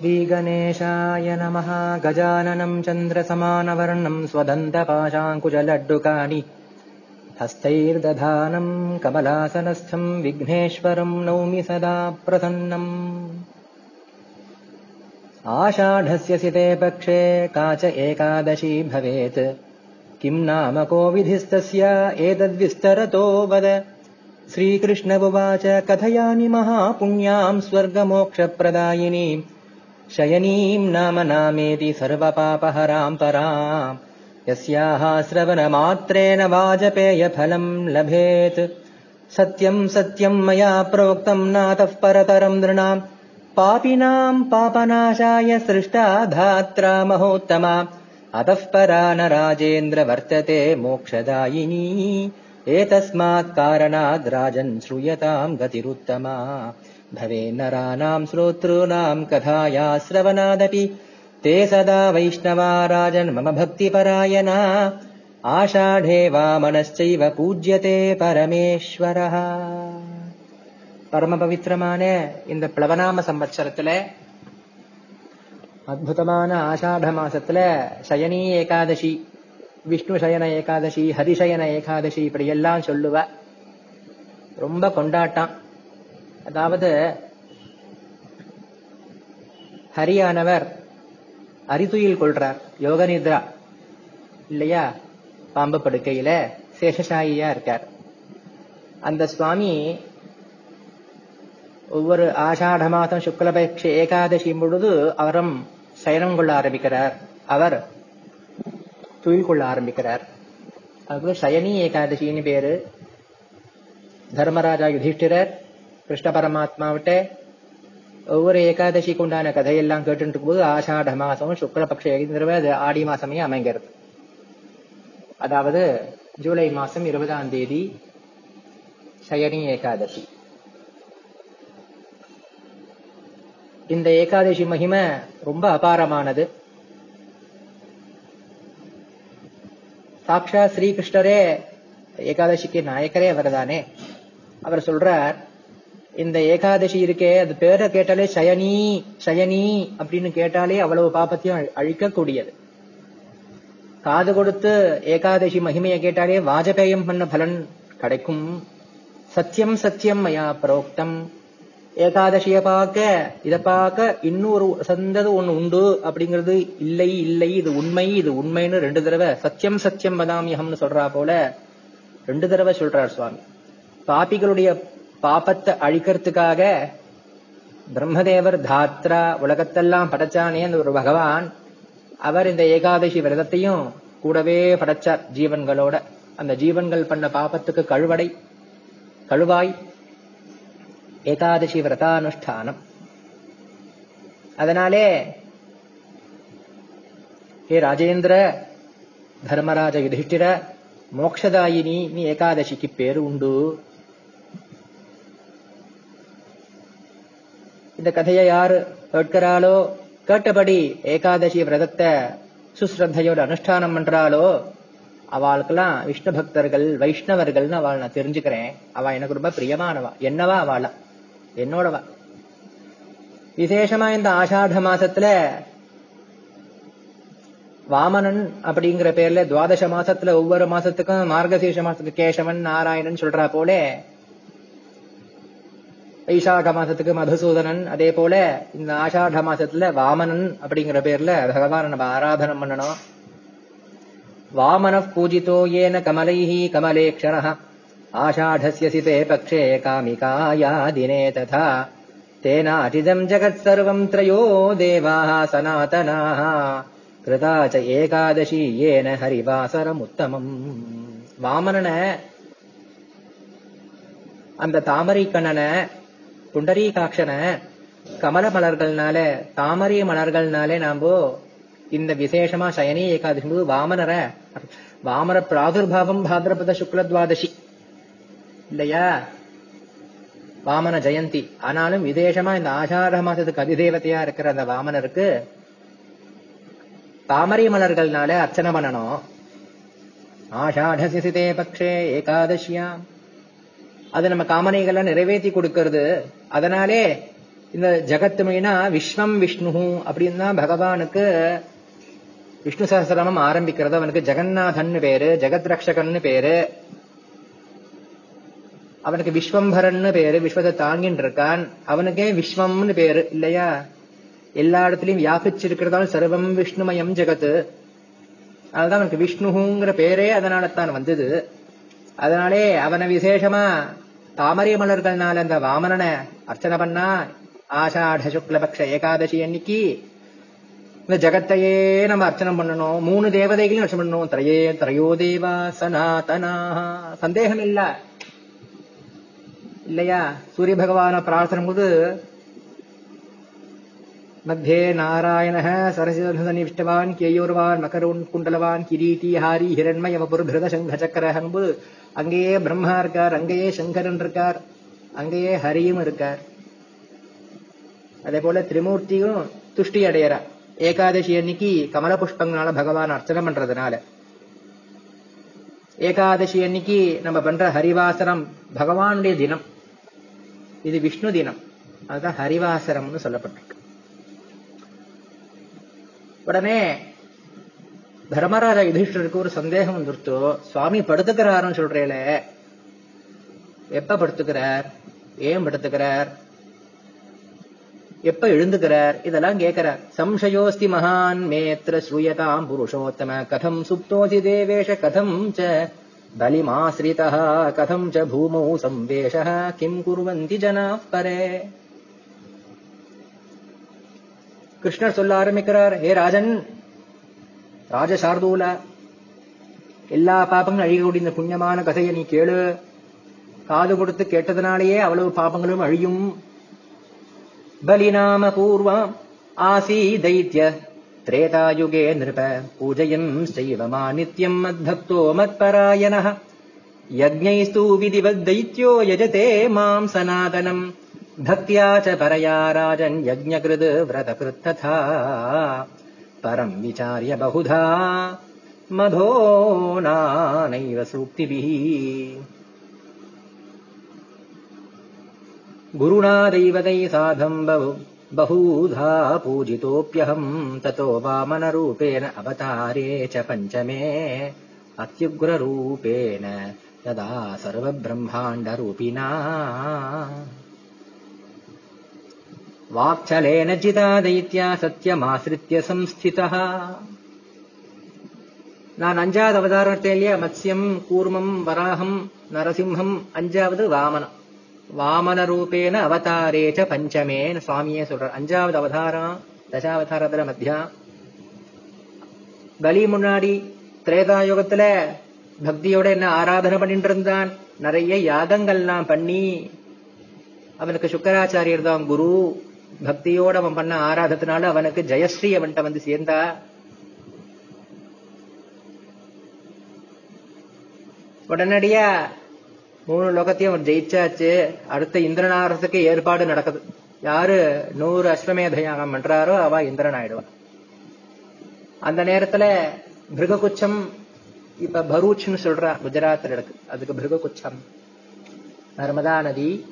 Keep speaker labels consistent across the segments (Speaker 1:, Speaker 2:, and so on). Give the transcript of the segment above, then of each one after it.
Speaker 1: श्रीगणेशाय नमः। गजाननम् चन्द्रसमानवर्णम् स्वदन्तपाशाङ्कुशलड्डुकानि हस्तैर्दधानम् कमलासनस्थम् विघ्नेश्वरम् नौमि सदा प्रसन्नम्। आषाढस्य सिते पक्षे काच एकादशी भवेत्। किम् नाम को विधिस्तस्य एतद्विस्तरतो वद। श्रीकृष्ण उवाच कथयामि महापुण्याम् स्वर्गमोक्षप्रदायिनीम् शयनीम् नाम नामेति सर्वपापहराम् पराम्। यस्याः श्रवणमात्रेण वाजपेयफलम् लभेत्। सत्यम् सत्यम् मया प्रोक्तम् नातः परतरम् नृणाम्। पापिनाम् पापनाशाय सृष्टा धात्रा महोत्तमा। अतः परा न राजेन्द्र वर्तते मोक्षदायिनी। एतस्मात् कारणाद् राजन् श्रूयताम् गतिरुत्तमा भवे नराणाम् श्रोतॄणाम् कथाया श्रवणादपि ते सदा वैष्णवा राजन् मम भक्तिपरायणा आषाढे वामनश्चैव पूज्यते பரமேஸ்வரः பரம பவித்திரமான இந்த பிளவநாம சம்பத்சரத்துல அற்புதமான ஆஷாட மாசத்துல சயனி ஏகாதசி விஷ்ணு சயன ஏகாதசி ஹரிசயன ஏகாதசி இப்படி எல்லாம் சொல்லுவ ரொம்ப கொண்டாட்டம் அதாவது ஹரியானவர் அரிதுயில் கொள்றார் யோக நித்ரா இல்லையா? பாம்பு படுக்கையில சேஷசாயியா இருக்கார். அந்த சுவாமி ஒவ்வொரு ஆஷாட மாதம் சுக்லபக்ஷ ஏகாதசி பொழுது அவரும் சயனம் கொள்ள ஆரம்பிக்கிறார். அவர் துயில் கொள்ள ஆரம்பிக்கிறார். அதுக்கு சயனி ஏகாதசின்னு பேரு. தர்மராஜா யுதிஷ்டிரர் கிருஷ்ண பரமாத்மாவிட்ட ஒவ்வொரு ஏகாதசிக்கு உண்டான கதையெல்லாம் கேட்டுட்டு இருக்கும்போது ஆஷாட மாசம் சுக்லபக்ஷ ஏகின்றவ அது ஆடி மாசமே அமைங்கிறது அதாவது ஜூலை மாசம் இருபதாம் தேதி சயனி ஏகாதசி இந்த ஏகாதசி மகிமை ரொம்ப அபாரமானது சாக்ஷா ஸ்ரீகிருஷ்ணரே ஏகாதசிக்கு நாயக்கரே அவர்தானே அவர் சொல்றார் இந்த ஏகாதசி இருக்கே அது பேரை கேட்டாலே சயனி சயனி அப்படின்னு கேட்டாலே அவ்வளவு பாப்பத்தையும் அழிக்கக்கூடியது. காது கொடுத்து ஏகாதசி மகிமையை கேட்டாலே வாஜபேயம் பண்ண பலன் கிடைக்கும். சத்தியம் சத்தியம் மயா புரோக்தம். ஏகாதசிய பார்க்க இதை பார்க்க இன்னொரு சந்தது ஒண்ணு உண்டு. அப்படிங்கிறது இல்லை இல்லை இது உண்மை இது உண்மைன்னு ரெண்டு தடவை சத்தியம் சத்தியம் வதாமியகம்னு சொல்றா போல ரெண்டு தடவை சொல்றார் சுவாமி. பாப்பிகளுடைய பாப்பத்தை அழிக்கிறதுக்காக பிரம்மதேவர் தாத்ரா உலகத்தெல்லாம் படைச்சானே அந்த ஒரு பகவான். அவர் இந்த ஏகாதசி விரதத்தையும் கூடவே படைச்சார் ஜீவன்களோட. அந்த ஜீவன்கள் பண்ண பாபத்துக்கு கழுவடை கழுவாய் ஏகாதசி விரதானுஷ்டானம். அதனாலே ஹே ராஜேந்திர தர்மராஜ யுதிஷ்டிர மோக்ஷதாயினி நீ ஏகாதசிக்கு பேரு உண்டு. இந்த கதையை யாரு கேட்கிறாளோ கேட்டபடி ஏகாதசி விரதத்தை சுஸ்ரத்தையோட அனுஷ்டானம் பண்றாளோ அவளுக்கெல்லாம் விஷ்ணு பக்தர்கள் வைஷ்ணவர்கள்னு அவள் நான் தெரிஞ்சுக்கிறேன். அவ எனக்கு ரொம்ப பிரியமானவா. என்னவா அவளா? என்னோடவா? விசேஷமா இந்த ஆஷாட மாசத்துல வாமனன் அப்படிங்கிற பேர்ல துவாதச மாசத்துல ஒவ்வொரு மாசத்துக்கும் மார்கசீஷ மாசத்துக்கு கேசவன் நாராயணன் சொல்றா போல வைசாக மாசத்துக்கு மதுசூதனன் அதே போல இந்த ஆஷாட மாசத்துல வாமனன் அப்படிங்கிற பேர்ல பகவான நம்ம ஆராதனம் பண்ணணும். வாமன பூஜிதோ ஏன கமலைஹி கமலேக்ஷண ஆஷாடசிய சிதே பக்ஷே காமிகாயா தினே ததா. தேனாஜிதம் ஜகத் சர்வம் த்ரயோ தேவாः சனாதனாः கிருதா ச ஏகாதசி ஏன ஹரிவாசரம் உத்தமம் வாமனனை அந்த தாமரை புண்டரீகாட்சனை கமல மலர்கள்னால தாமரை மலர்கள்னாலே நாம இந்த விசேஷமா சயனி ஏகாதசி போது வாமனர. வாமன பிராதுர்பாவம் பாதிரபத சுக்லத்வாதசி. இல்லையா? வாமன ஜெயந்தி. ஆனாலும் விசேஷமா இந்த ஆஷாட மாசத்துக்கு அதிதேவதையா இருக்கிற அந்த வாமனருக்கு தாமரை மலர்கள்னால அர்ச்சனை பண்ணணும். ஆஷாடசி சிதே பக்ஷே ஏகாதசியாம். அது நம்ம காமனைகளை நிறைவேற்றி கொடுக்கறது. அதனாலே இந்த ஜகத்துமைனா விஸ்வம் விஷ்ணு அப்படின்னு தான் பகவானுக்கு விஷ்ணு சகசிரமம் ஆரம்பிக்கிறது. அவனுக்கு ஜெகநாதன் பேரு ஜெகத் ரக்ஷகன்னு பேரு. அவனுக்கு விஸ்வம்பரன்னு பேரு விஸ்வத்தை தாங்கின்னு இருக்கான். அவனுக்கே விஸ்வம்னு பேரு இல்லையா? எல்லா இடத்துலயும் வியாபிச்சிருக்கிறதால சர்வம் விஷ்ணுமயம் ஜெகத்து. அதுதான் அவனுக்கு விஷ்ணுங்கிற பேரே அதனால தான் வந்தது. அதனாலே அவனை விசேஷமா தாமரை மலர்கள்னால அந்த வாமனனை அர்ச்சனை பண்ணா ஆஷாட சுக்லபக்ஷ ஏகாதசி அன்னைக்கு இந்த ஜகத்தையே நம்ம அர்ச்சனை பண்ணணும். மூணு தேவதைகளையும் அர்ச்சனை பண்ணணும். திரையே திரையோ தேவா சனாதனா. சந்தேகம் இல்ல. இல்லையா? சூரிய பகவான பிரார்த்தனை போது மத்தியே நாராயண சரசிஷ்டவான் கேயோர்வான் மகரோன் குண்டலவான் கிரீதி ஹாரி ஹிரண்மயமபுர்பிரத சங்க சக்கரஹன்பு அங்கேயே பிரம்மா இருக்கார் அங்கேயே சங்கரன் இருக்கார் அங்கேயே ஹரியும் இருக்கார். அதே போல திரிமூர்த்தியும் துஷ்டி அடையறா. ஏகாதசி அன்னைக்கு கமல புஷ்பங்களால பகவான் அர்ச்சனை பண்றதுனால. ஏகாதசி அன்னைக்கு நம்ம பண்ற ஹரிவாசரம் பகவானுடைய தினம். இது விஷ்ணு தினம். அதுதான் ஹரிவாசரம்னு சொல்லப்பட்டிருக்கு. உடனே தர்மராஜா யுதிஷ்டருக்கு ஒரு சந்தேகம் வந்துருத்து? சுவாமி படுத்துக்கிறாருன்னு சொல்றேல. எப்ப படுத்துக்கிறார்? ஏன் படுத்துக்கிறார்? எப்ப எழுந்துக்கிறார்? இதெல்லாம் கேட்கிறார் சம்சயோஸ்தி மகான் மேத்திர ஸ்ரூயதாம் புருஷோத்தம கதம் சுப்தோசி தேவேஷ கதம் ச பலிமாசிரிதா கதம் ச பூமௌ சம்வேஷ கிம் குருவந்தி ஜனா பரே. கிருஷ்ணர் சொல்ல ஆரம்பிக்கிறார் ஹே ராஜன் ராஜ சார்தூல எல்லா பாப்பங்களும் அழியக்கூடிய இந்த புண்ணியமான கதையை நீ கேளு காது கொடுத்து கேட்டதுனாலேயே அவ்வளவு பாப்பங்களும் அழியும் பலிநாம பூர்வம் ஆசி தைத்திய திரேதாயுகே நிருப பூஜையம் செய்வமா நித்யம் மத்பக்தோ மத்பராயணः यज्ञैस्तु विधिवद्दैत्यो यजते माम् सनातनम् भक्त्या च परया राजन् यज्ञकृत् व्रतकृत् तथा परम् विचार्य बहुधा। मधो नानैव सूक्तिभिः। गुरुणा दैवतै साधम् बहु बहुधा पूजितोऽप्यहम् ततो वामनरूपेण अवतारे च पञ्चमे। अत्युग्ररूपेण तदा सर्वब्रह्माण्डरूपिणा वाक्छलेन जिता दैत्या சத்தியமாசிரித்ய संस्थितः நான் அஞ்சாவது அவதாரத்திலேயே மத்ஸ்யம் கூர்மம் வராகம் நரசிம்ஹம் அஞ்சாவது வாமனம் வாமன ரூபேன அவதாரேச்ச பஞ்சமேன்னு சுவாமியே சொல்றார் அஞ்சாவது அவதாரம் தசாவதாரத்துல மத்தியா பலி முன்னாடி திரேதாயுகத்துல பக்தியோட என்ன ஆராதனை பண்ணிட்டு இருந்தான் நிறைய யாகங்கள்லாம் பண்ணி அவனுக்கு சுக்கராச்சாரியர் தான் குரு பக்தியோட அவன் பண்ண ஆராதத்தினால அவனுக்கு ஜெயஸ்ரீ அவன்கிட்ட வந்து சேர்ந்தா? உடனடியா மூணு லோகத்தையும் அவர் ஜெயிச்சாச்சு. அடுத்த இந்திரனாரத்துக்கு ஏற்பாடு நடக்குது. யாரு? நூறு அஸ்வமேத யாகம் பண்றாரோ அவ இந்திரன் ஆயிடுவான் அந்த நேரத்துல பிருககுச்சம் இப்ப பரூச்னு சொல்றா குஜராத்ல இருக்கு. அதுக்கு பிருககுச்சம் நர்மதா நதி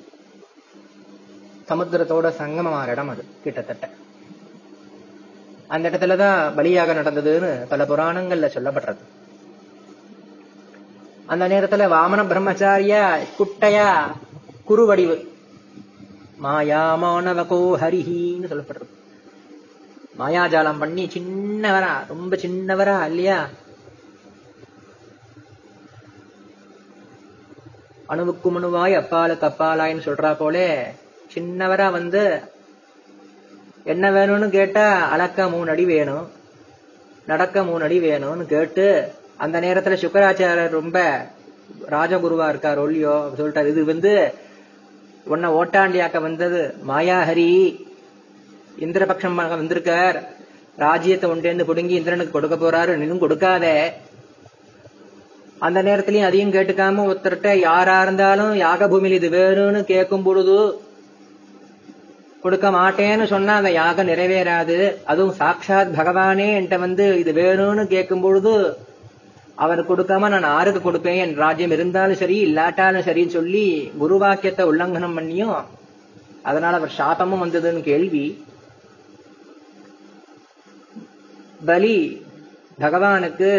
Speaker 1: சமுத்திரத்தோட சங்கமமான இடம் அது கிட்டத்தட்ட. அந்த இடத்துலதான் பலியாக நடந்ததுன்னு பல புராணங்கள்ல சொல்லப்படுறது அந்த நேரத்துல வாமன பிரம்மச்சாரியா குட்டையா குறுவடிவு மாயா மாணவகோ ஹரிஹின்னு சொல்லப்படுறது மாயாஜாலம் பண்ணி சின்னவரா ரொம்ப சின்னவரா இல்லையா? அணுவுக்கு மணுவாய் அப்பாலுக்கு அப்பாலாயின்னு சொல்றா போலே சின்னவரா வந்து என்ன வேணும்னு கேட்டா அளக்க மூணு அடி வேணும். நடக்க மூணு அடி வேணும்னு கேட்டு அந்த நேரத்துல சுக்கராச்சாரியர் ரொம்ப ராஜகுருவா இருக்கார் ஒல்லியோ சொல்லிட்டாரு. இது வந்து உன்னை ஓட்டாண்டியாக்க வந்தது மாயாஹரி. இந்திரபக்ஷமாக வந்திருக்கார். ராஜ்யத்தை ஒன்றேந்து புடுங்கி இந்திரனுக்கு கொடுக்க போறாரு. நீனும் கொடுக்காத. அந்த நேரத்திலையும் அதையும் கேட்டுக்காம ஒருத்தர்கிட்ட யாரா இருந்தாலும் யாக பூமியில் இது வேணும்னு கேட்கும் பொழுது கொடுக்க மாட்டேன்னு சொன்னா அந்த யாகம் நிறைவேறாது. அதுவும் சாட்சாத் பகவானே என்கிட்ட வந்து இது வேணும்னு கேட்கும் பொழுது அவர் கொடுக்காம நான் ஆறுக்கு கொடுப்பேன் என் ராஜ்யம் இருந்தாலும் சரி இல்லாட்டாலும் சரின்னு சொல்லி குருவாக்கியத்தை உல்லங்கனம் பண்ணியும் அதனால அவர் சாபமும் வந்ததுன்னு கேள்வி. பலி பகவானுக்கு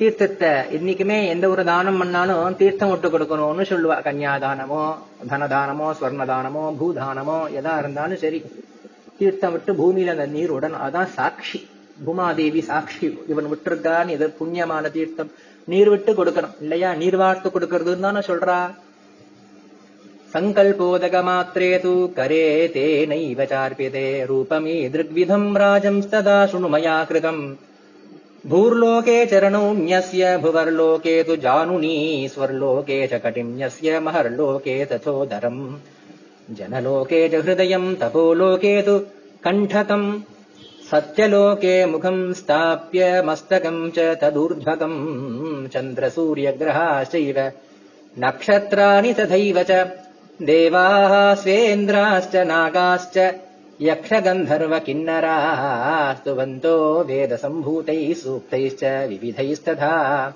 Speaker 1: தீர்த்தத்தை இன்னைக்குமே எந்த ஒரு தானம் பண்ணாலும் தீர்த்தம் விட்டு கொடுக்கணும்னு சொல்லுவா. கன்யாதானமோ தனதானமோ ஸ்வர்ணதானமோ பூதானமோ எதா இருந்தாலும் சரி. தீர்த்தம் விட்டு பூமியில அந்த நீர் உடன் அதான் சாட்சி. பூமாதேவி சாட்சி. இவன் விட்டுருக்கான்னு எது புண்ணியமான தீர்த்தம்? நீர் விட்டு கொடுக்கணும். இல்லையா? நீர் வார்த்து கொடுக்கறதுன்னு தானே சொல்றா. சங்கல்போதக மாத்திரே தூ கரே தேனைவ சார்பியதே ரூபமே திருக்விதம் ராஜம் ததா சுணுமயா கிருதம். भूर्लोके चरणौन्यस्य भुवर्लोके तु जानुनी स्वर्लोके च कटिन्यस्य महर्लोके तथोदरम् जनलोके च हृदयम् तपोलोके तु कण्ठकम्। सत्यलोके मुखम् स्थाप्य मस्तकम् च तदूर्ध्वकम्। चन्द्रसूर्यग्रहाश्चैव नक्षत्राणि तथैव च। देवाः स्वेन्द्राश्च नागाश्च यक्षगन्धर्वकिन्नरास्तु बन्तो वेदसम्भूतैः सूक्तैश्च विविधैस्तथा।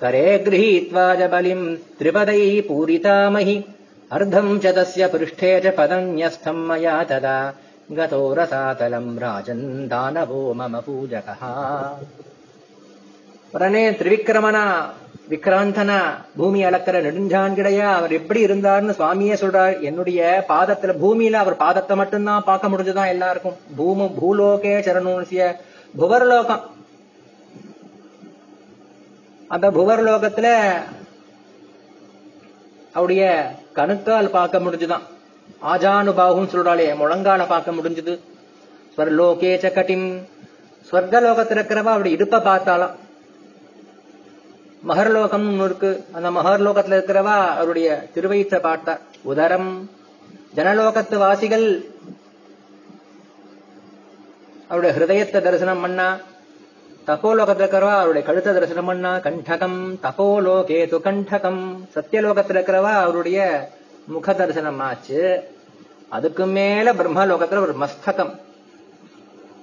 Speaker 1: करे गृहीत्वा च बलिम् त्रिपदैः पूरितामहि अर्धम् च तस्य पृष्ठे च पदन्यस्थम् मया तदा। गतो रसातलम् राजन् दानवो मम पूजकः। प्रणेत्रिविक्रमणा விக்ராந்தனா பூமி அளக்கிற நெடுஞ்சான்கிடையா? அவர் எப்படி இருந்தார்னு சுவாமியே சொல்றார். என்னுடைய பாதத்துல பூமியில அவர் பாதத்தை மட்டும்தான் பார்க்க முடிஞ்சுதான் எல்லாருக்கும்? பூமு பூலோகே சரணூசிய புவர்லோகம். அந்த புவர்லோகத்துல அவருடைய கணுக்கால் பார்க்க முடிஞ்சுதான். ஆஜானுபாகும் சொல்றாளே முழங்கால பார்க்க முடிஞ்சது. ஸ்வர்லோகே கட்டின் ஸ்வர்கலோகத்துல இருக்கிறவா அவருடைய இடுப்பை பார்த்தாலாம் மகர்லோகம் இருக்கு. அந்த மகர்லோகத்துல இருக்கிறவா அவருடைய திருவயிற்ற பார்த்தா உதரம் ஜனலோகத்து வாசிகள். அவருடைய ஹிருதயத்தை தரிசனம் பண்ணா தப்போலோகத்துல இருக்கிறவா அவருடைய கழுத்தை தரிசனம் பண்ணா கண்டகம் தபோலோகே து கண்டகம். சத்தியலோகத்துல இருக்கிறவா அவருடைய முக தரிசனம் ஆச்சு அதுக்கு மேல பிரம்மலோகத்துல ஒரு மஸ்தகம்.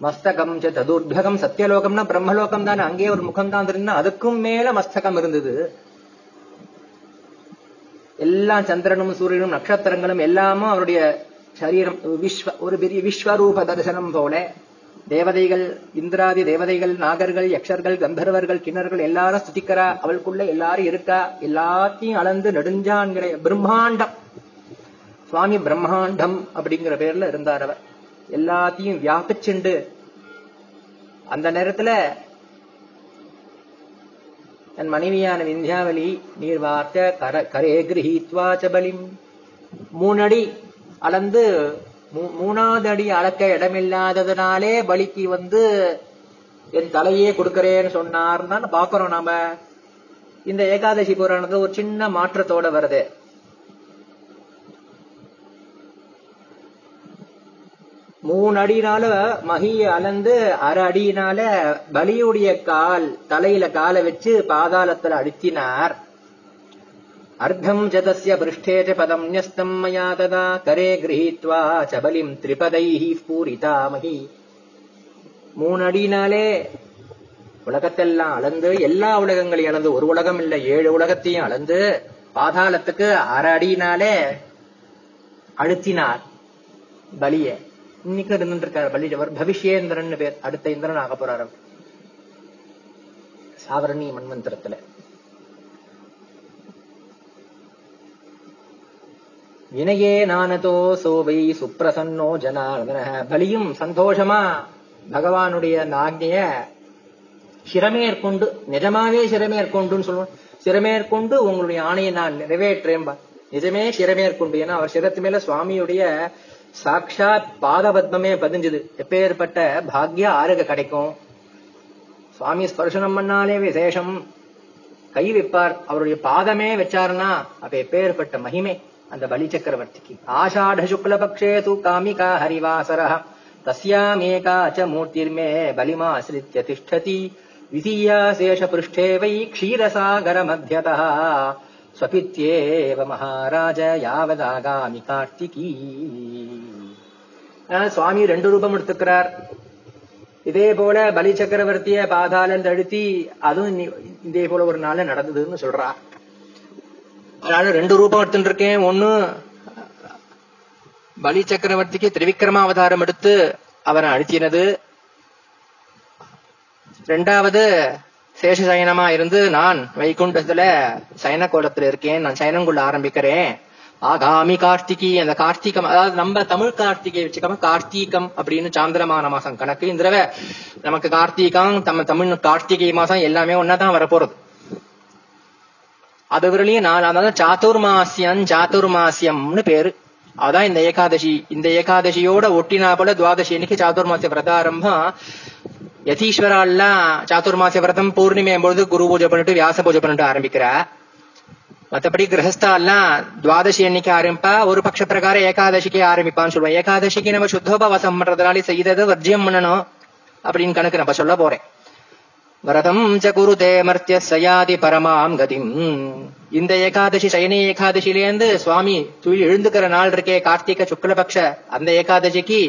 Speaker 1: மஸ்தகம் ச ததுர்பகம் சத்தியலோகம்னா பிரம்மலோகம் தானே. அங்கே ஒரு முகம் தான் இருந்தா அதுக்கும் மேல மஸ்தகம் இருந்தது. எல்லா சந்திரனும் சூரியனும் நட்சத்திரங்களும் எல்லாமும் அவருடைய சரீரம் விஸ்வ ஒரு பெரிய விஸ்வரூப தரிசனம் போல. தேவதைகள் இந்திராதி தேவதைகள் நாகர்கள் யக்ஷர்கள் கந்தர்வர்கள் கிணறுகள் எல்லாரும் ஸ்துதிக்கிறா அவளுக்குள்ள எல்லாரும் இருக்கா? எல்லாத்தையும் அளந்து நெடுஞ்சான்கிற பிரம்மாண்டம். சுவாமி பிரம்மாண்டம் அப்படிங்கிற பேர்ல இருந்தார் அவர். எல்லாத்தையும் வியாபிச்சுண்டு அந்த நேரத்துல தன் மனைவியான விந்தியாவலி நீர் வார்த்த கர கரே கிரகித்வா சபலிம் மூணடி அளந்து மூணாவது அடி அளக்க இடமில்லாததுனாலே பலிக்கு வந்து என் தலையே கொடுக்கறேன்னு சொன்னார்னு பாக்குறோம் நாம. இந்த ஏகாதசி புராணத்துல ஒரு சின்ன மாற்றத்தோட வருது. மூணு அடினால மகிய அளந்து அரை அடியினால பலியுடைய கால் தலையில காலை வச்சு பாதாளத்துல அழுத்தினார். அர்த்தம் ஜதஸ்ய பிருஷ்டே ச பதம் நியஸ்தம் மயா ததா கரே கிரகித்வா சபலிம் திரிபதைஹி பூரிதாமகி மூணு அடினாலே உலகத்தெல்லாம் அளந்து எல்லா உலகங்களையும் அளந்து ஒரு உலகம் இல்ல ஏழு உலகத்தையும் அளந்து பாதாளத்துக்கு அரை அடியினாலே அழுத்தினார் பலிய. இன்னைக்கு இருந்துட்டு இருக்காரு பள்ளிஜவர் பவிஷ்யேந்திரன் பேர். அடுத்த இந்திரன் ஆக போறாரு சாவரணி மன்வந்திரத்துல வினையே நானதோ சோவை சுப்பிரசன்னோ ஜனார்தன. பலியும் சந்தோஷமா பகவானுடைய அந்த சிரமேற்கொண்டு நிஜமாவே சிரமேற்கொண்டுன்னு சொல்லுவோம். சிரமேற்கொண்டு உங்களுடைய ஆணையை நான் நிறைவேற்றேன்பா நிஜமே சிரமேற்கொண்டு. ஏன்னா அவர் சிரத்து மேல சுவாமியுடைய சாட்சாத் பாதபத்மமே பதிஞ்சது. எப்பேற்பட்ட பாக்ய ஆறுக கிடைக்கும்? சுவாமி ஸ்பர்சனம் பண்ணாலே விசேஷம். கை வைப்பார். அவருடைய பாதமே வச்சாருன்னா அப்ப எப்பேற்பட்ட மகிமை? அந்த பலி சக்கரவர்த்திக்கு ஆஷாட சுக்லபக்ஷே தூ காமிகா ஹரிவாசர தஸ்யாமேகா ச மூர்த்திர்மே பலிமாசிரித்ய திஷ்டதி. விதீயா சேஷ சேஷபிருஷ்டே வை க்ஷீரசாகர மத்தியதா ஸ்வபித்யேவ மகாராஜ யாவதாகாமி கார்த்திகி. சுவாமி ரெண்டு ரூபம் எடுத்துக்கிறார். இதே போல பலி சக்கரவர்த்திய பாதாளம் தழுத்தி அதுவும் இதே போல ஒரு நாள் நடந்ததுன்னு சொல்றா. அதனால ரெண்டு ரூபம் எடுத்துட்டு இருக்கேன் ஒண்ணு பலி சக்கரவர்த்திக்கு திரிவிக்ரமாவதாரம் எடுத்து அவரை அழுத்தினது ரெண்டாவது சேஷ சயனமா இருந்து நான் வைகுண்டத்துல சயன கோலத்துல இருக்கேன். நான் சயனங்குள்ள ஆரம்பிக்கிறேன். ஆகாமி கார்த்திகி அந்த கார்த்திகம் அதாவது நம்ம தமிழ் கார்த்திகை வச்சுக்காம கார்த்திகம் அப்படின்னு சாந்திரமான மாசம் கணக்கு. இந்த தடவை நமக்கு கார்த்திகம் நம்ம தமிழ் கார்த்திகை மாசம் எல்லாமே ஒன்னாதான் வரப்போறது. அது வரலையும் நான் அதாவது சாத்துர்மாசியம் சாத்துர்மாசியம்னு பேரு. அதான் இந்த ஏகாதசி. இந்த ஏகாதசியோட ஒட்டினா போல துவாதசி இன்னைக்கு சாத்துர்மாசிய பிரதாரம்பம் யதீஸ்வராலாம் சாத்துர்மாசிய விரதம் பூர்ணிமை பொழுது குரு பூஜை பண்ணிட்டு வியாச பூஜை பண்ணிட்டு ஆரம்பிக்கிறா. மத்தபடி கிரகஸ்தாலாம் துவாதசி அன்னைக்கு ஆரம்பிப்பா. ஒரு பட்ச பிரகாரம் ஏகாதசிக்கு ஆரம்பிப்பான்னு சொல்லுவோம் ஏகாதசிக்கு நம்ம சுத்தோபவாசம் பண்றதுனால செய்தது வர்ஜியம் பண்ணணும் அப்படின்னு கணக்கு நம்ம சொல்ல போறேன். விரதம் ச குருதே மர்த்திய சயாதி பரமாம் கதிம். இந்த ஏகாதசி சயனி ஏகாதசிலேருந்து சுவாமி துயில் எழுந்துக்கிற நாள் இருக்கே கார்த்திக சுக்லபக்ஷ அந்த ஏகாதசிக்கு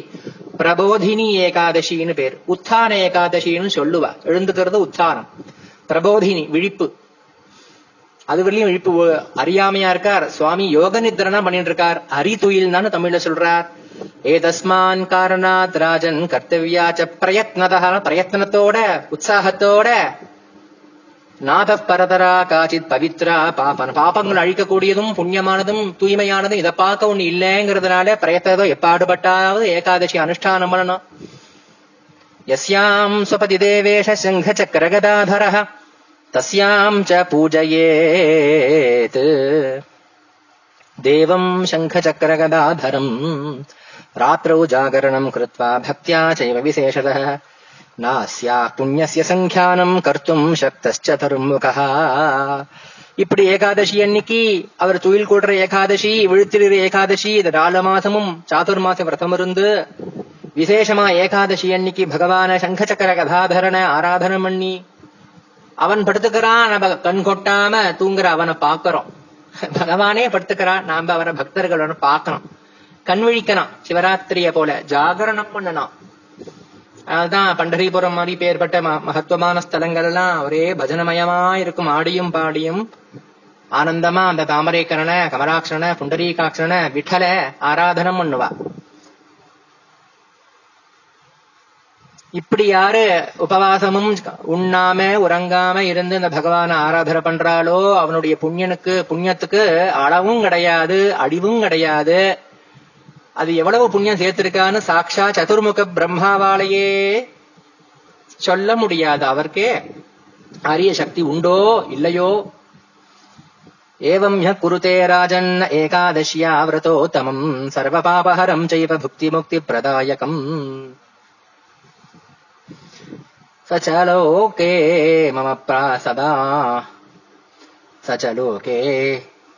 Speaker 1: பிரபோதினி ஏகாதசின்னு பேர். உத்தான ஏகாதசின்னு சொல்லுவா. எழுந்துக்கிறது உத்தானம். பிரபோதினி விழிப்பு. அது வரலையும் விழிப்பு அறியாமையா இருக்கார். சுவாமி யோக நித்ரனா பண்ணிட்டு இருக்கார் அரிதுயில் தானே தமிழ்ல சொல்றார். ஏதஸ்மான் காரணாத் ராஜன் கர்த்தவியாச்ச பிரயத்னதா பிரயத்னத்தோட உற்சாகத்தோட நாதப் பரதரா காச்சித் பவித்ரா பாபன். பாப்பங்கள் அழிக்கக்கூடியதும் புண்ணியமானதும் தூய்மையானதும் இதை பார்க்க ஒண்ணு இல்லைங்கிறதுனால பிரயத்ததோ எப்பாடுபட்டாவது ஏகாதசி அனுஷ்டானம் பண்ணணும். யஸ்யாம் சுபதி தேவேஷ சிங்க சக்கரகதாதர தஸ்யாம் ச பூஜையேத். தேவம் சங்க சக்கரகதாதரம். ராத்திரௌ ஜாகரணம் கிருத்வா பக்தியா சைவ விசேஷதः நாசியா புண்ணியசிய சங்கியானம் கர்த்தும் சக்தஸ்ச தர்முகா இப்படி ஏகாதசி அன்னைக்கு அவர் துயில் கூடுற ஏகாதசி விழுத்திடுற ஏகாதசி இந்த நாலு மாசமும் சாதுர்மாச விரதம் இருந்து விசேஷமா ஏகாதசி அன்னைக்கு பகவான சங்கச்சக்கர கதாதரண ஆராதனம் பண்ணி அவன் படுத்துக்கிறான் நம்ம கண் கொட்டாம தூங்குற அவனை பாக்குறோம் பகவானே படுத்துக்கிறான் நாம அவனை பக்தர்களோட பாக்கணும் கண் விழிக்கணும் சிவராத்திரிய போல ஜாகரணம் பண்ணணும். அதுதான் பண்டரிபுரம் மாதிரி பேர்பட்ட மகத்துவமான ஸ்தலங்கள் எல்லாம் ஒரே பஜனமயமா இருக்கும் ஆடியும் பாடியும் ஆனந்தமா அந்த தாமரேக்கரனை கமலாட்சரனை புண்டரீகாட்சரனை விட்டல ஆராதனம் பண்ணுவா. இப்படி யாரு உபவாசமும் உண்ணாம உறங்காம இருந்து இந்த பகவான ஆராதனை பண்றாளோ அவனுடைய புண்ணியனுக்கு புண்ணியத்துக்கு அளவும் கிடையாது அடிவும் கிடையாது. அது எவ்வளவு புண்ணியம் சேர்த்திருக்கான்னு சாட்சா சதுர்முக பிரம்மாவாலேயே சொல்ல முடியாது அவர்க்கே. அரிய சக்தி உண்டோ இல்லையோ? ஏவம் ய குருதே ராஜன் ஏகாதசியா விரதோத்தமம் சர்வ பாபஹரம் செய்வ புக்தி முக்தி பிரதாயகம். சச்சலோகே மம பிராசதா சச்சலோகே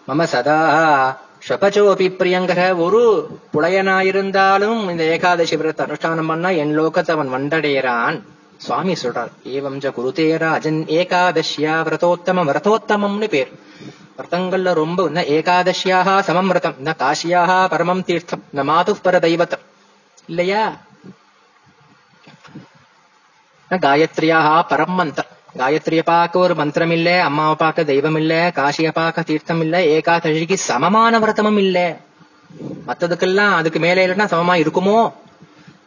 Speaker 1: மம சதா. ஷபச்சோபி பிரியங்கர ஒரு புலையனாயிருந்தாலும் இந்த ஏகாதசி விரத அனுஷ்டானம் பண்ணா என் லோகத்தை அவன் வந்தடைகிறான் சுவாமி சொல்றார் ஏவம் ஜ குருதேரா அஜன் ஏகாதசியா விரதோத்தம விரதோத்தமம்னு பேர். விரதங்கள்ல ரொம்ப ஏகாதசியாக சமம் விரதம். இந்த காசியாக பரமம் தீர்த்தம். இந்த மாது பர தெய்வத்தம். இல்லையா? காயத்ரியாக பரம் மந்திரம் காயத்ரிய பார்க்க ஒரு மந்திரம் இல்ல அம்மாவை பார்க்க தெய்வம் இல்ல காசிய பார்க்க தீர்த்தம் இல்ல ஏகாதசிக்கு சமமான விரதமும் இல்ல மத்ததுக்கெல்லாம் அதுக்கு மேலே இல்லைன்னா சமமா இருக்குமோ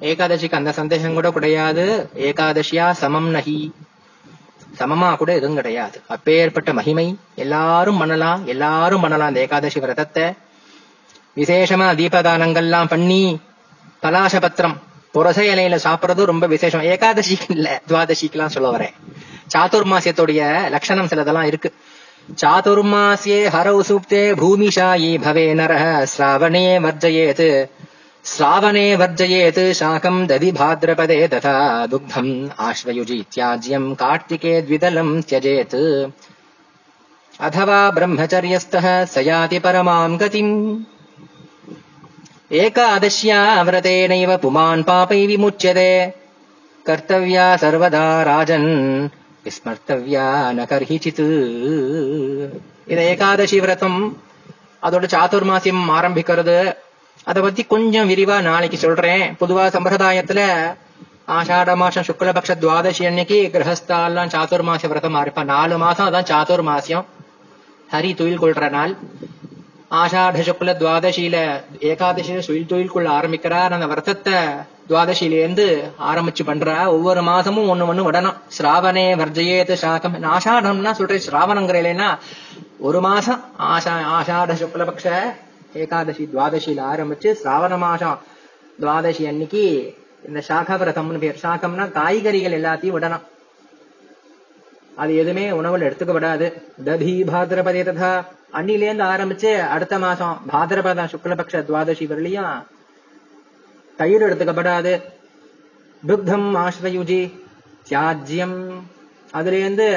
Speaker 1: ஏகாதசிக்கு அந்த சந்தேகம் கூட கிடையாது ஏகாதசியா சமம் நகி சமமா கூட எதுவும் கிடையாது அப்பேற்பட்ட மகிமை எல்லாரும் பண்ணலாம் எல்லாரும் பண்ணலாம் அந்த ஏகாதசி விரதத்தை விசேஷமா தீபதானங்கள்லாம் பண்ணி பலாசபத்திரம் புரச இலையில சாப்பிடுறது ரொம்ப விசேஷம் ஏகாதசிக்கு இல்ல துவாதசிக்குலாம் சொல்ல வரேன் சாதுர்மாசியத்துடைய லட்சணம் சிலதெல்லாம் இருக்கு சாதுர்மாசியே ஹரௌ சூப்தே பூமிஷாயி பவே நர ஸ்ராவணே வர்ஜயேத் ஸ்ராவணே வர்ஜயேத் சாகம் ததி பாத்ரபதே ததா துக்தம் ஆஸ்வயுஜி இத்தியாஜ்யம் கார்த்திகே த்விதலம் தியஜேத் अथवा ब्रह्मचर्यस्थः स याति परमाम् गतिम् एकादश्या व्रतेनैव पुमान् पापै विमुच्यते कर्तव्या सर्वदा राजन् விஸ்மர்த்தவ்யா ந கர்ஹிச்சித் இது ஏகாதசி விரதம் அதோட சாதுர்மாசியம் ஆரம்பிக்கிறது அதை பத்தி கொஞ்சம் விரிவா நாளைக்கு சொல்றேன் பொதுவா சம்பிரதாயத்துல ஆஷாட மாசம் சுக்லபக்ஷ துவாதசி அன்னைக்கு கிரகஸ்தாலாம் சாதுர்மாச விரதம் ஆரம்பிப்பா நாலு மாசம் அதான் சாதுர்மாசியம் ஹரி துயில் கொள்ற நாள் ஆஷாட சுக்ல துவாதசியில ஏகாதசியில சுயில் தொழிலுக்குள்ள ஆரம்பிக்கிறார். அந்த விரதத்தை துவாதசியிலேருந்து ஆரம்பிச்சு பண்றா. ஒவ்வொரு மாசமும் ஒண்ணு ஒண்ணு விடணும் சிராவணே வர்ஜயேத்து சாகம். ஆஷாடம்னா சொல்றேன் சிராவணங்கிறேன்னா ஒரு மாசம் ஆஷா ஆஷாட சுக்லபக்ஷ ஏகாதசி துவாதசியில ஆரம்பிச்சு சிராவண மாசம் துவாதசி அன்னைக்கு இந்த சாக விரதம்னு பேர். சாகம்னா காய்கறிகள் எல்லாத்தையும் விடணும். அது எதுவுமே உணவுல எடுத்துக்கப்படாது. ததி பாதிரபதி ததா அன்னிலேருந்து ஆரம்பிச்சு அடுத்த மாசம் பாதிரபத சுக்லபக்ஷ துவாதசி வரலையும் தயிர் எடுத்துக்கப்படாது. துக்தம் ஆஸ்வயுஜி தியாஜ்யம். அதுல இருந்து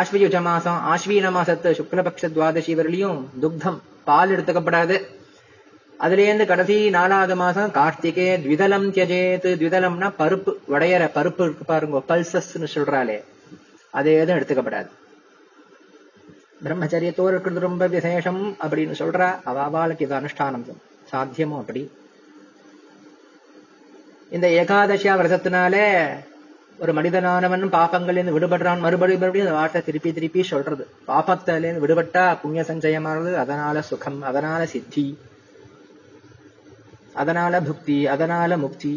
Speaker 1: ஆஸ்வயுஜ மாசம் ஆஸ்வீன மாசத்து சுக்லபக்ஷ துவாதசி வரலையும் துக்தம் பால் எடுத்துக்கப்படாது. அதுல இருந்து கடைசி நாலாவது மாசம் கார்த்திகே த்விதலம் தியஜேத். த்விதலம்னா பருப்பு உடையற பருப்பு இருக்கு பாருங்க பல்சஸ்ன்னு சொல்றாளே அது எதுவும் எடுத்துக்கப்படாது. பிரம்மச்சரியத்தோடு இருக்கிறது ரொம்ப விசேஷம் அப்படின்னு சொல்ற அவாவாளுக்கு இது அனுஷ்டானம் சாத்தியமும் அப்படி இந்த ஏகாதசியா விரதத்தினாலே ஒரு மனிதனானவன் பாப்பங்கள்லேருந்து விடுபடுறான் மறுபடியும் மறுபடியும் அந்த வார்த்தை திருப்பி திருப்பி சொல்றது பாப்பத்திலேருந்து விடுபட்டா புண்ணிய சஞ்சயமானது அதனால சுகம் அதனால சித்தி அதனால புக்தி அதனால முக்தி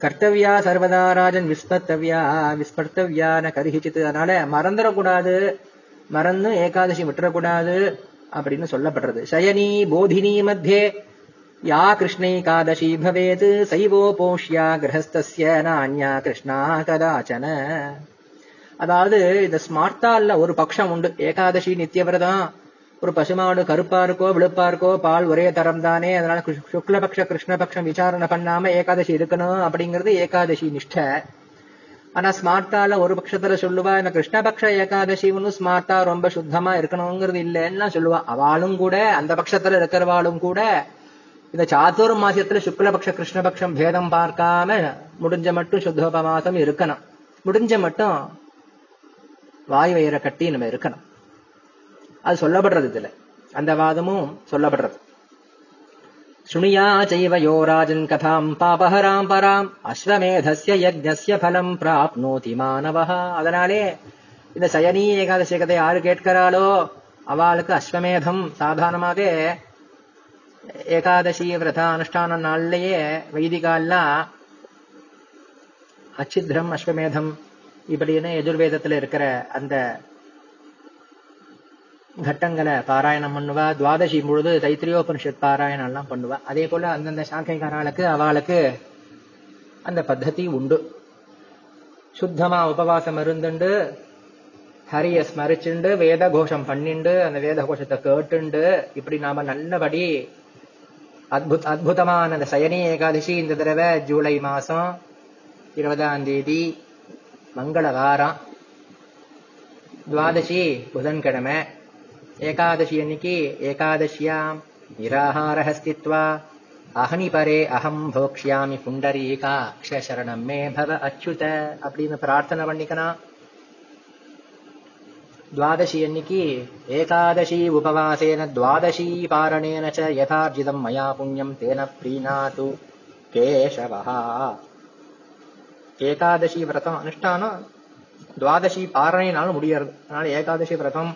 Speaker 1: கர்த்தவியா சர்வதா ராஜன் விஸ்பர்த்தவியா கருகிச்சித்து ந அதனால மறந்துடக்கூடாது மறந்து ஏகாதசி விட்டுறக்கூடாது அப்படின்னு சொல்லப்படுறது. சயனி போதினி மத்தியே. யா கிருஷ்ணைகாதசி பவேத். சைவோபோஷ்யா கிரகஸ்திய நான்யா கிருஷ்ணா கதாச்சன. அதாவது இந்த ஸ்மார்த்தால ஒரு பட்சம் உண்டு. ஏகாதசி நித்தியவிரதம் ஒரு பசுமாடு கருப்பா இருக்கோ விழுப்பா இருக்கோ பால் ஒரே தரம் தானே. அதனால சுக்லபக்ஷ கிருஷ்ணபக்ஷம் விசாரணை பண்ணாம ஏகாதசி இருக்கணும் அப்படிங்கிறது ஏகாதசி நிஷ்டை. ஆனா ஸ்மார்த்தால ஒரு பட்சத்துல சொல்லுவா இந்த கிருஷ்ணபக்ஷ ஏகாதசி ஒன்னும் ஸ்மார்த்தா ரொம்ப சுத்தமா இருக்கணுங்கிறது இல்லைன்னா சொல்லுவா. அவளும் கூட அந்த பட்சத்துல இருக்கிறவாளும் கூட இந்த சாத்துர் மாசத்துல சுக்லபக்ஷ கிருஷ்ணபக்ஷம் பேதம் பார்க்காம முடிஞ்ச மட்டும் சுத்தோபமாசம் இருக்கணும். முடிஞ்ச மட்டும் வாய் வயிறை கட்டி நம்ம இருக்கணும். அது சொல்லப்படுறது இதுல. அந்த வாதமும் சொல்லப்படுறது. சுணியா செய்வ யோ ராஜன் கதாம் பாபஹராம் பராம் அஸ்வமேதஸ்ய யஜ்ஞஸ்ய பலம் பிராப்னோதி மாணவஹா அதனாலே இந்த சயனி ஏகாதசி கதை யாரு கேட்கிறாளோ அவளுக்கு அஸ்வமேதம் சாதாரணமாக ஏகாதசி விரத அனுஷ்டான நாள்லயே வைதிகால்லாம் அச்சித்ரம் அஸ்வமேதம் இப்படின்னு எஜுர்வேதத்துல இருக்கிற அந்த கட்டங்களை பாராயணம் பண்ணுவா துவாதசி பொழுது தைத்திரியோபனிஷத் பாராயணம் எல்லாம் பண்ணுவா. அதே போல அந்தந்த சாக்கைக்காரர்களுக்கு அவளுக்கு அந்த பத்ததி உண்டு. சுத்தமா உபவாசம் இருந்துண்டு ஹரிய ஸ்மரிச்சுண்டு வேத கோஷம் பண்ணிண்டு அந்த வேத கோஷத்தை கேட்டுண்டு இப்படி நாம நல்லபடி அத்புத் அத்புதமான அந்த சயனி ஏகாதசி இந்த தடவை ஜூலை மாசம் இருபதாம் தேதி மங்கள வாரம் துவாதசி புதன்கிழமை. ஏகாதசி அன்னைக்கு ஏகாதசியாம் நிராகாரः ஸ்தித்வா அஹனி பரே அகம் போக்ஷ்யாமி புண்டரீகா அக்ஷரணம் மே பவ அச்சுத அப்படின்னு பிரார்த்தனை பண்ணிக்கலாம் द्वादशी अन्निकी एकादशी उपवासेन द्वादशी पारणेन च यथार्जितं मया पुण्यं तेन प्रीणातु केशवः ஏகாதசி விரதம் அனுஷ்டானம் துவாதசி பாரணையினாலும் முடியாது அதனால ஏகாதசி விரதம்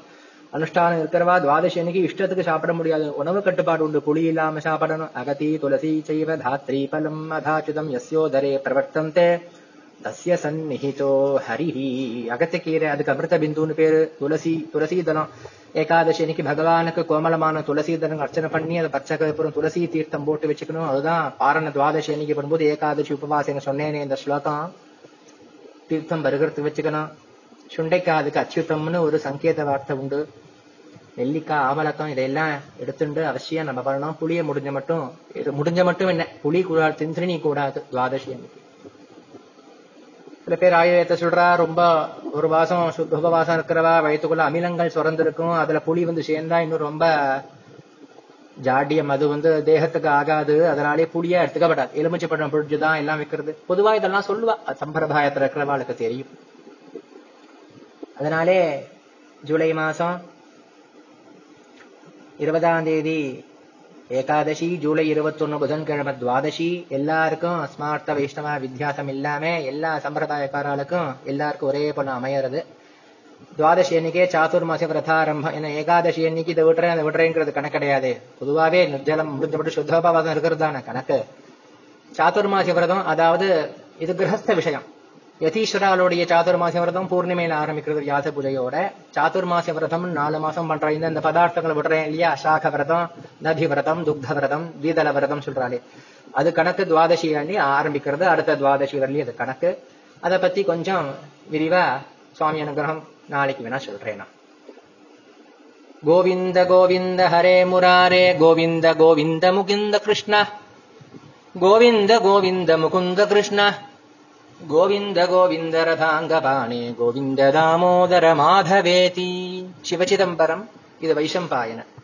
Speaker 1: அனுஷ்டானம் இருக்கிறவா துவாதசி அன்னைக்கு இஷ்டத்துக்கு சாப்பிட முடியாது உணவு கட்டுப்பாடு உண்டு புளி இல்லாம சாப்பிடணும் அகதி துளசி செய்வ தாத்ரி பலம் அதாச்சுதம் எஸ்யோதரே பிரவர்த்தந்தே தஸ்ய சந்நிஹிதோ ஹரிஹி அகத்தியக்கீரை அதுக்கு அமிர்த பிந்துன்னு பேரு துளசி துளசி தலம் ஏகாதசி அன்னைக்கு பகவானுக்கு கோமலமான துளசி தலம் அர்ச்சனை பண்ணி அதை பச்சை கருப்புறம் துளசி தீர்த்தம் போட்டு வச்சுக்கணும் அதுதான் பாரண துவாதசி அன்னைக்கு பண்ணும்போது ஏகாதசி உபவாசம் சொன்னேனே இந்த ஸ்லோகம் தீர்த்தம் வருகிறதுக்கு வச்சுக்கணும் சுண்டைக்காதுக்கு அச்சுத்தம்னு ஒரு சங்கேத வார்த்தை உண்டு நெல்லிக்காய் ஆமலக்கம் இதையெல்லாம் எடுத்துட்டு அவசியம் நம்ம பண்ணணும். புளிய முடிஞ்ச மட்டும் இது முடிஞ்ச மட்டும் என்ன? புளி கூடாது திந்திரணி கூடாது துவாதசி அன்னைக்கு. சில பேர் ஆயுதத்தை சொல்றா ரொம்ப ஒரு வாசம் உபவாசம் இருக்கிறவா வயிற்றுக்குள்ள அமிலங்கள் சுரந்திருக்கும் அதுல புளி வந்து சேர்ந்தா இன்னும் ரொம்ப ஜாடியம் அது வந்து தேகத்துக்கு ஆகாது அதனாலே புளியா எடுத்துக்கப்படாது. எலுமிச்சை பட்டம் புழிஞ்சுதான் எல்லாம் வைக்கிறது. பொதுவா இதெல்லாம் சொல்லுவா. சம்பிரதாயத்துல இருக்கிறவாளுக்கு தெரியும். அதனாலே ஜூலை மாசம் இருபதாம் தேதி ஏகாதசி ஜூலை இருபத்தொன்னு புதன்கிழமை துவாதசி. எல்லாருக்கும் ஸ்மார்த்த வைஷ்ணவ வித்தியாசம் இல்லாம எல்லா சம்பிரதாயக்காரர்களுக்கும் எல்லாருக்கும் ஒரே போல அமையறது. துவாதசி எண்ணிக்கே சாத்துர்மாச பிரதாரம்பம் ஏன்னா ஏகாதசி எண்ணிக்கை இதை விட்டுறேன் அதை விட்டுறேங்கிறது கணக்கு கிடையாது. பொதுவாகவே நிர்ஜலம் முடிஞ்சப்பட்டு சுத்தோபாவாதம் இருக்கிறது தானே கணக்கு. சாத்துர்மாசி விரதம் அதாவது இது கிரகஸ்த விஷயம். யதீஸ்வராளுடைய சாதுர்மாச விரதம் பூர்ணிமையில ஆரம்பிக்கிறது வியாச பூஜையோட. சாதுர்மாச விரதம் நாலு மாசம் பண்ற இந்த இந்த பதார்த்தங்களை விடுறேன் இல்லையா? சாக விரதம் நதி விரதம் துக்த விரதம் தீதல விரதம் சொல்றாளே அது கணக்கு துவாதசி அள்ளி ஆரம்பிக்கிறது. அடுத்த துவாதசி வரலி அது கணக்கு. அதை பத்தி கொஞ்சம் விரிவா சுவாமி அனுகிரகம் நாளைக்கு வேணா சொல்றேன் நான். கோவிந்த கோவிந்த ஹரே முராரே. கோவிந்த கோவிந்த முகிந்த கிருஷ்ண. கோவிந்த கோவிந்த முகுந்த கிருஷ்ண. கோவிந்த கோவிந்த ரதாங்கபாணே கோவிந்த தாமோதர மாதவேதி சிவச்சிதம்பரம் இது வைஷம்பாயன.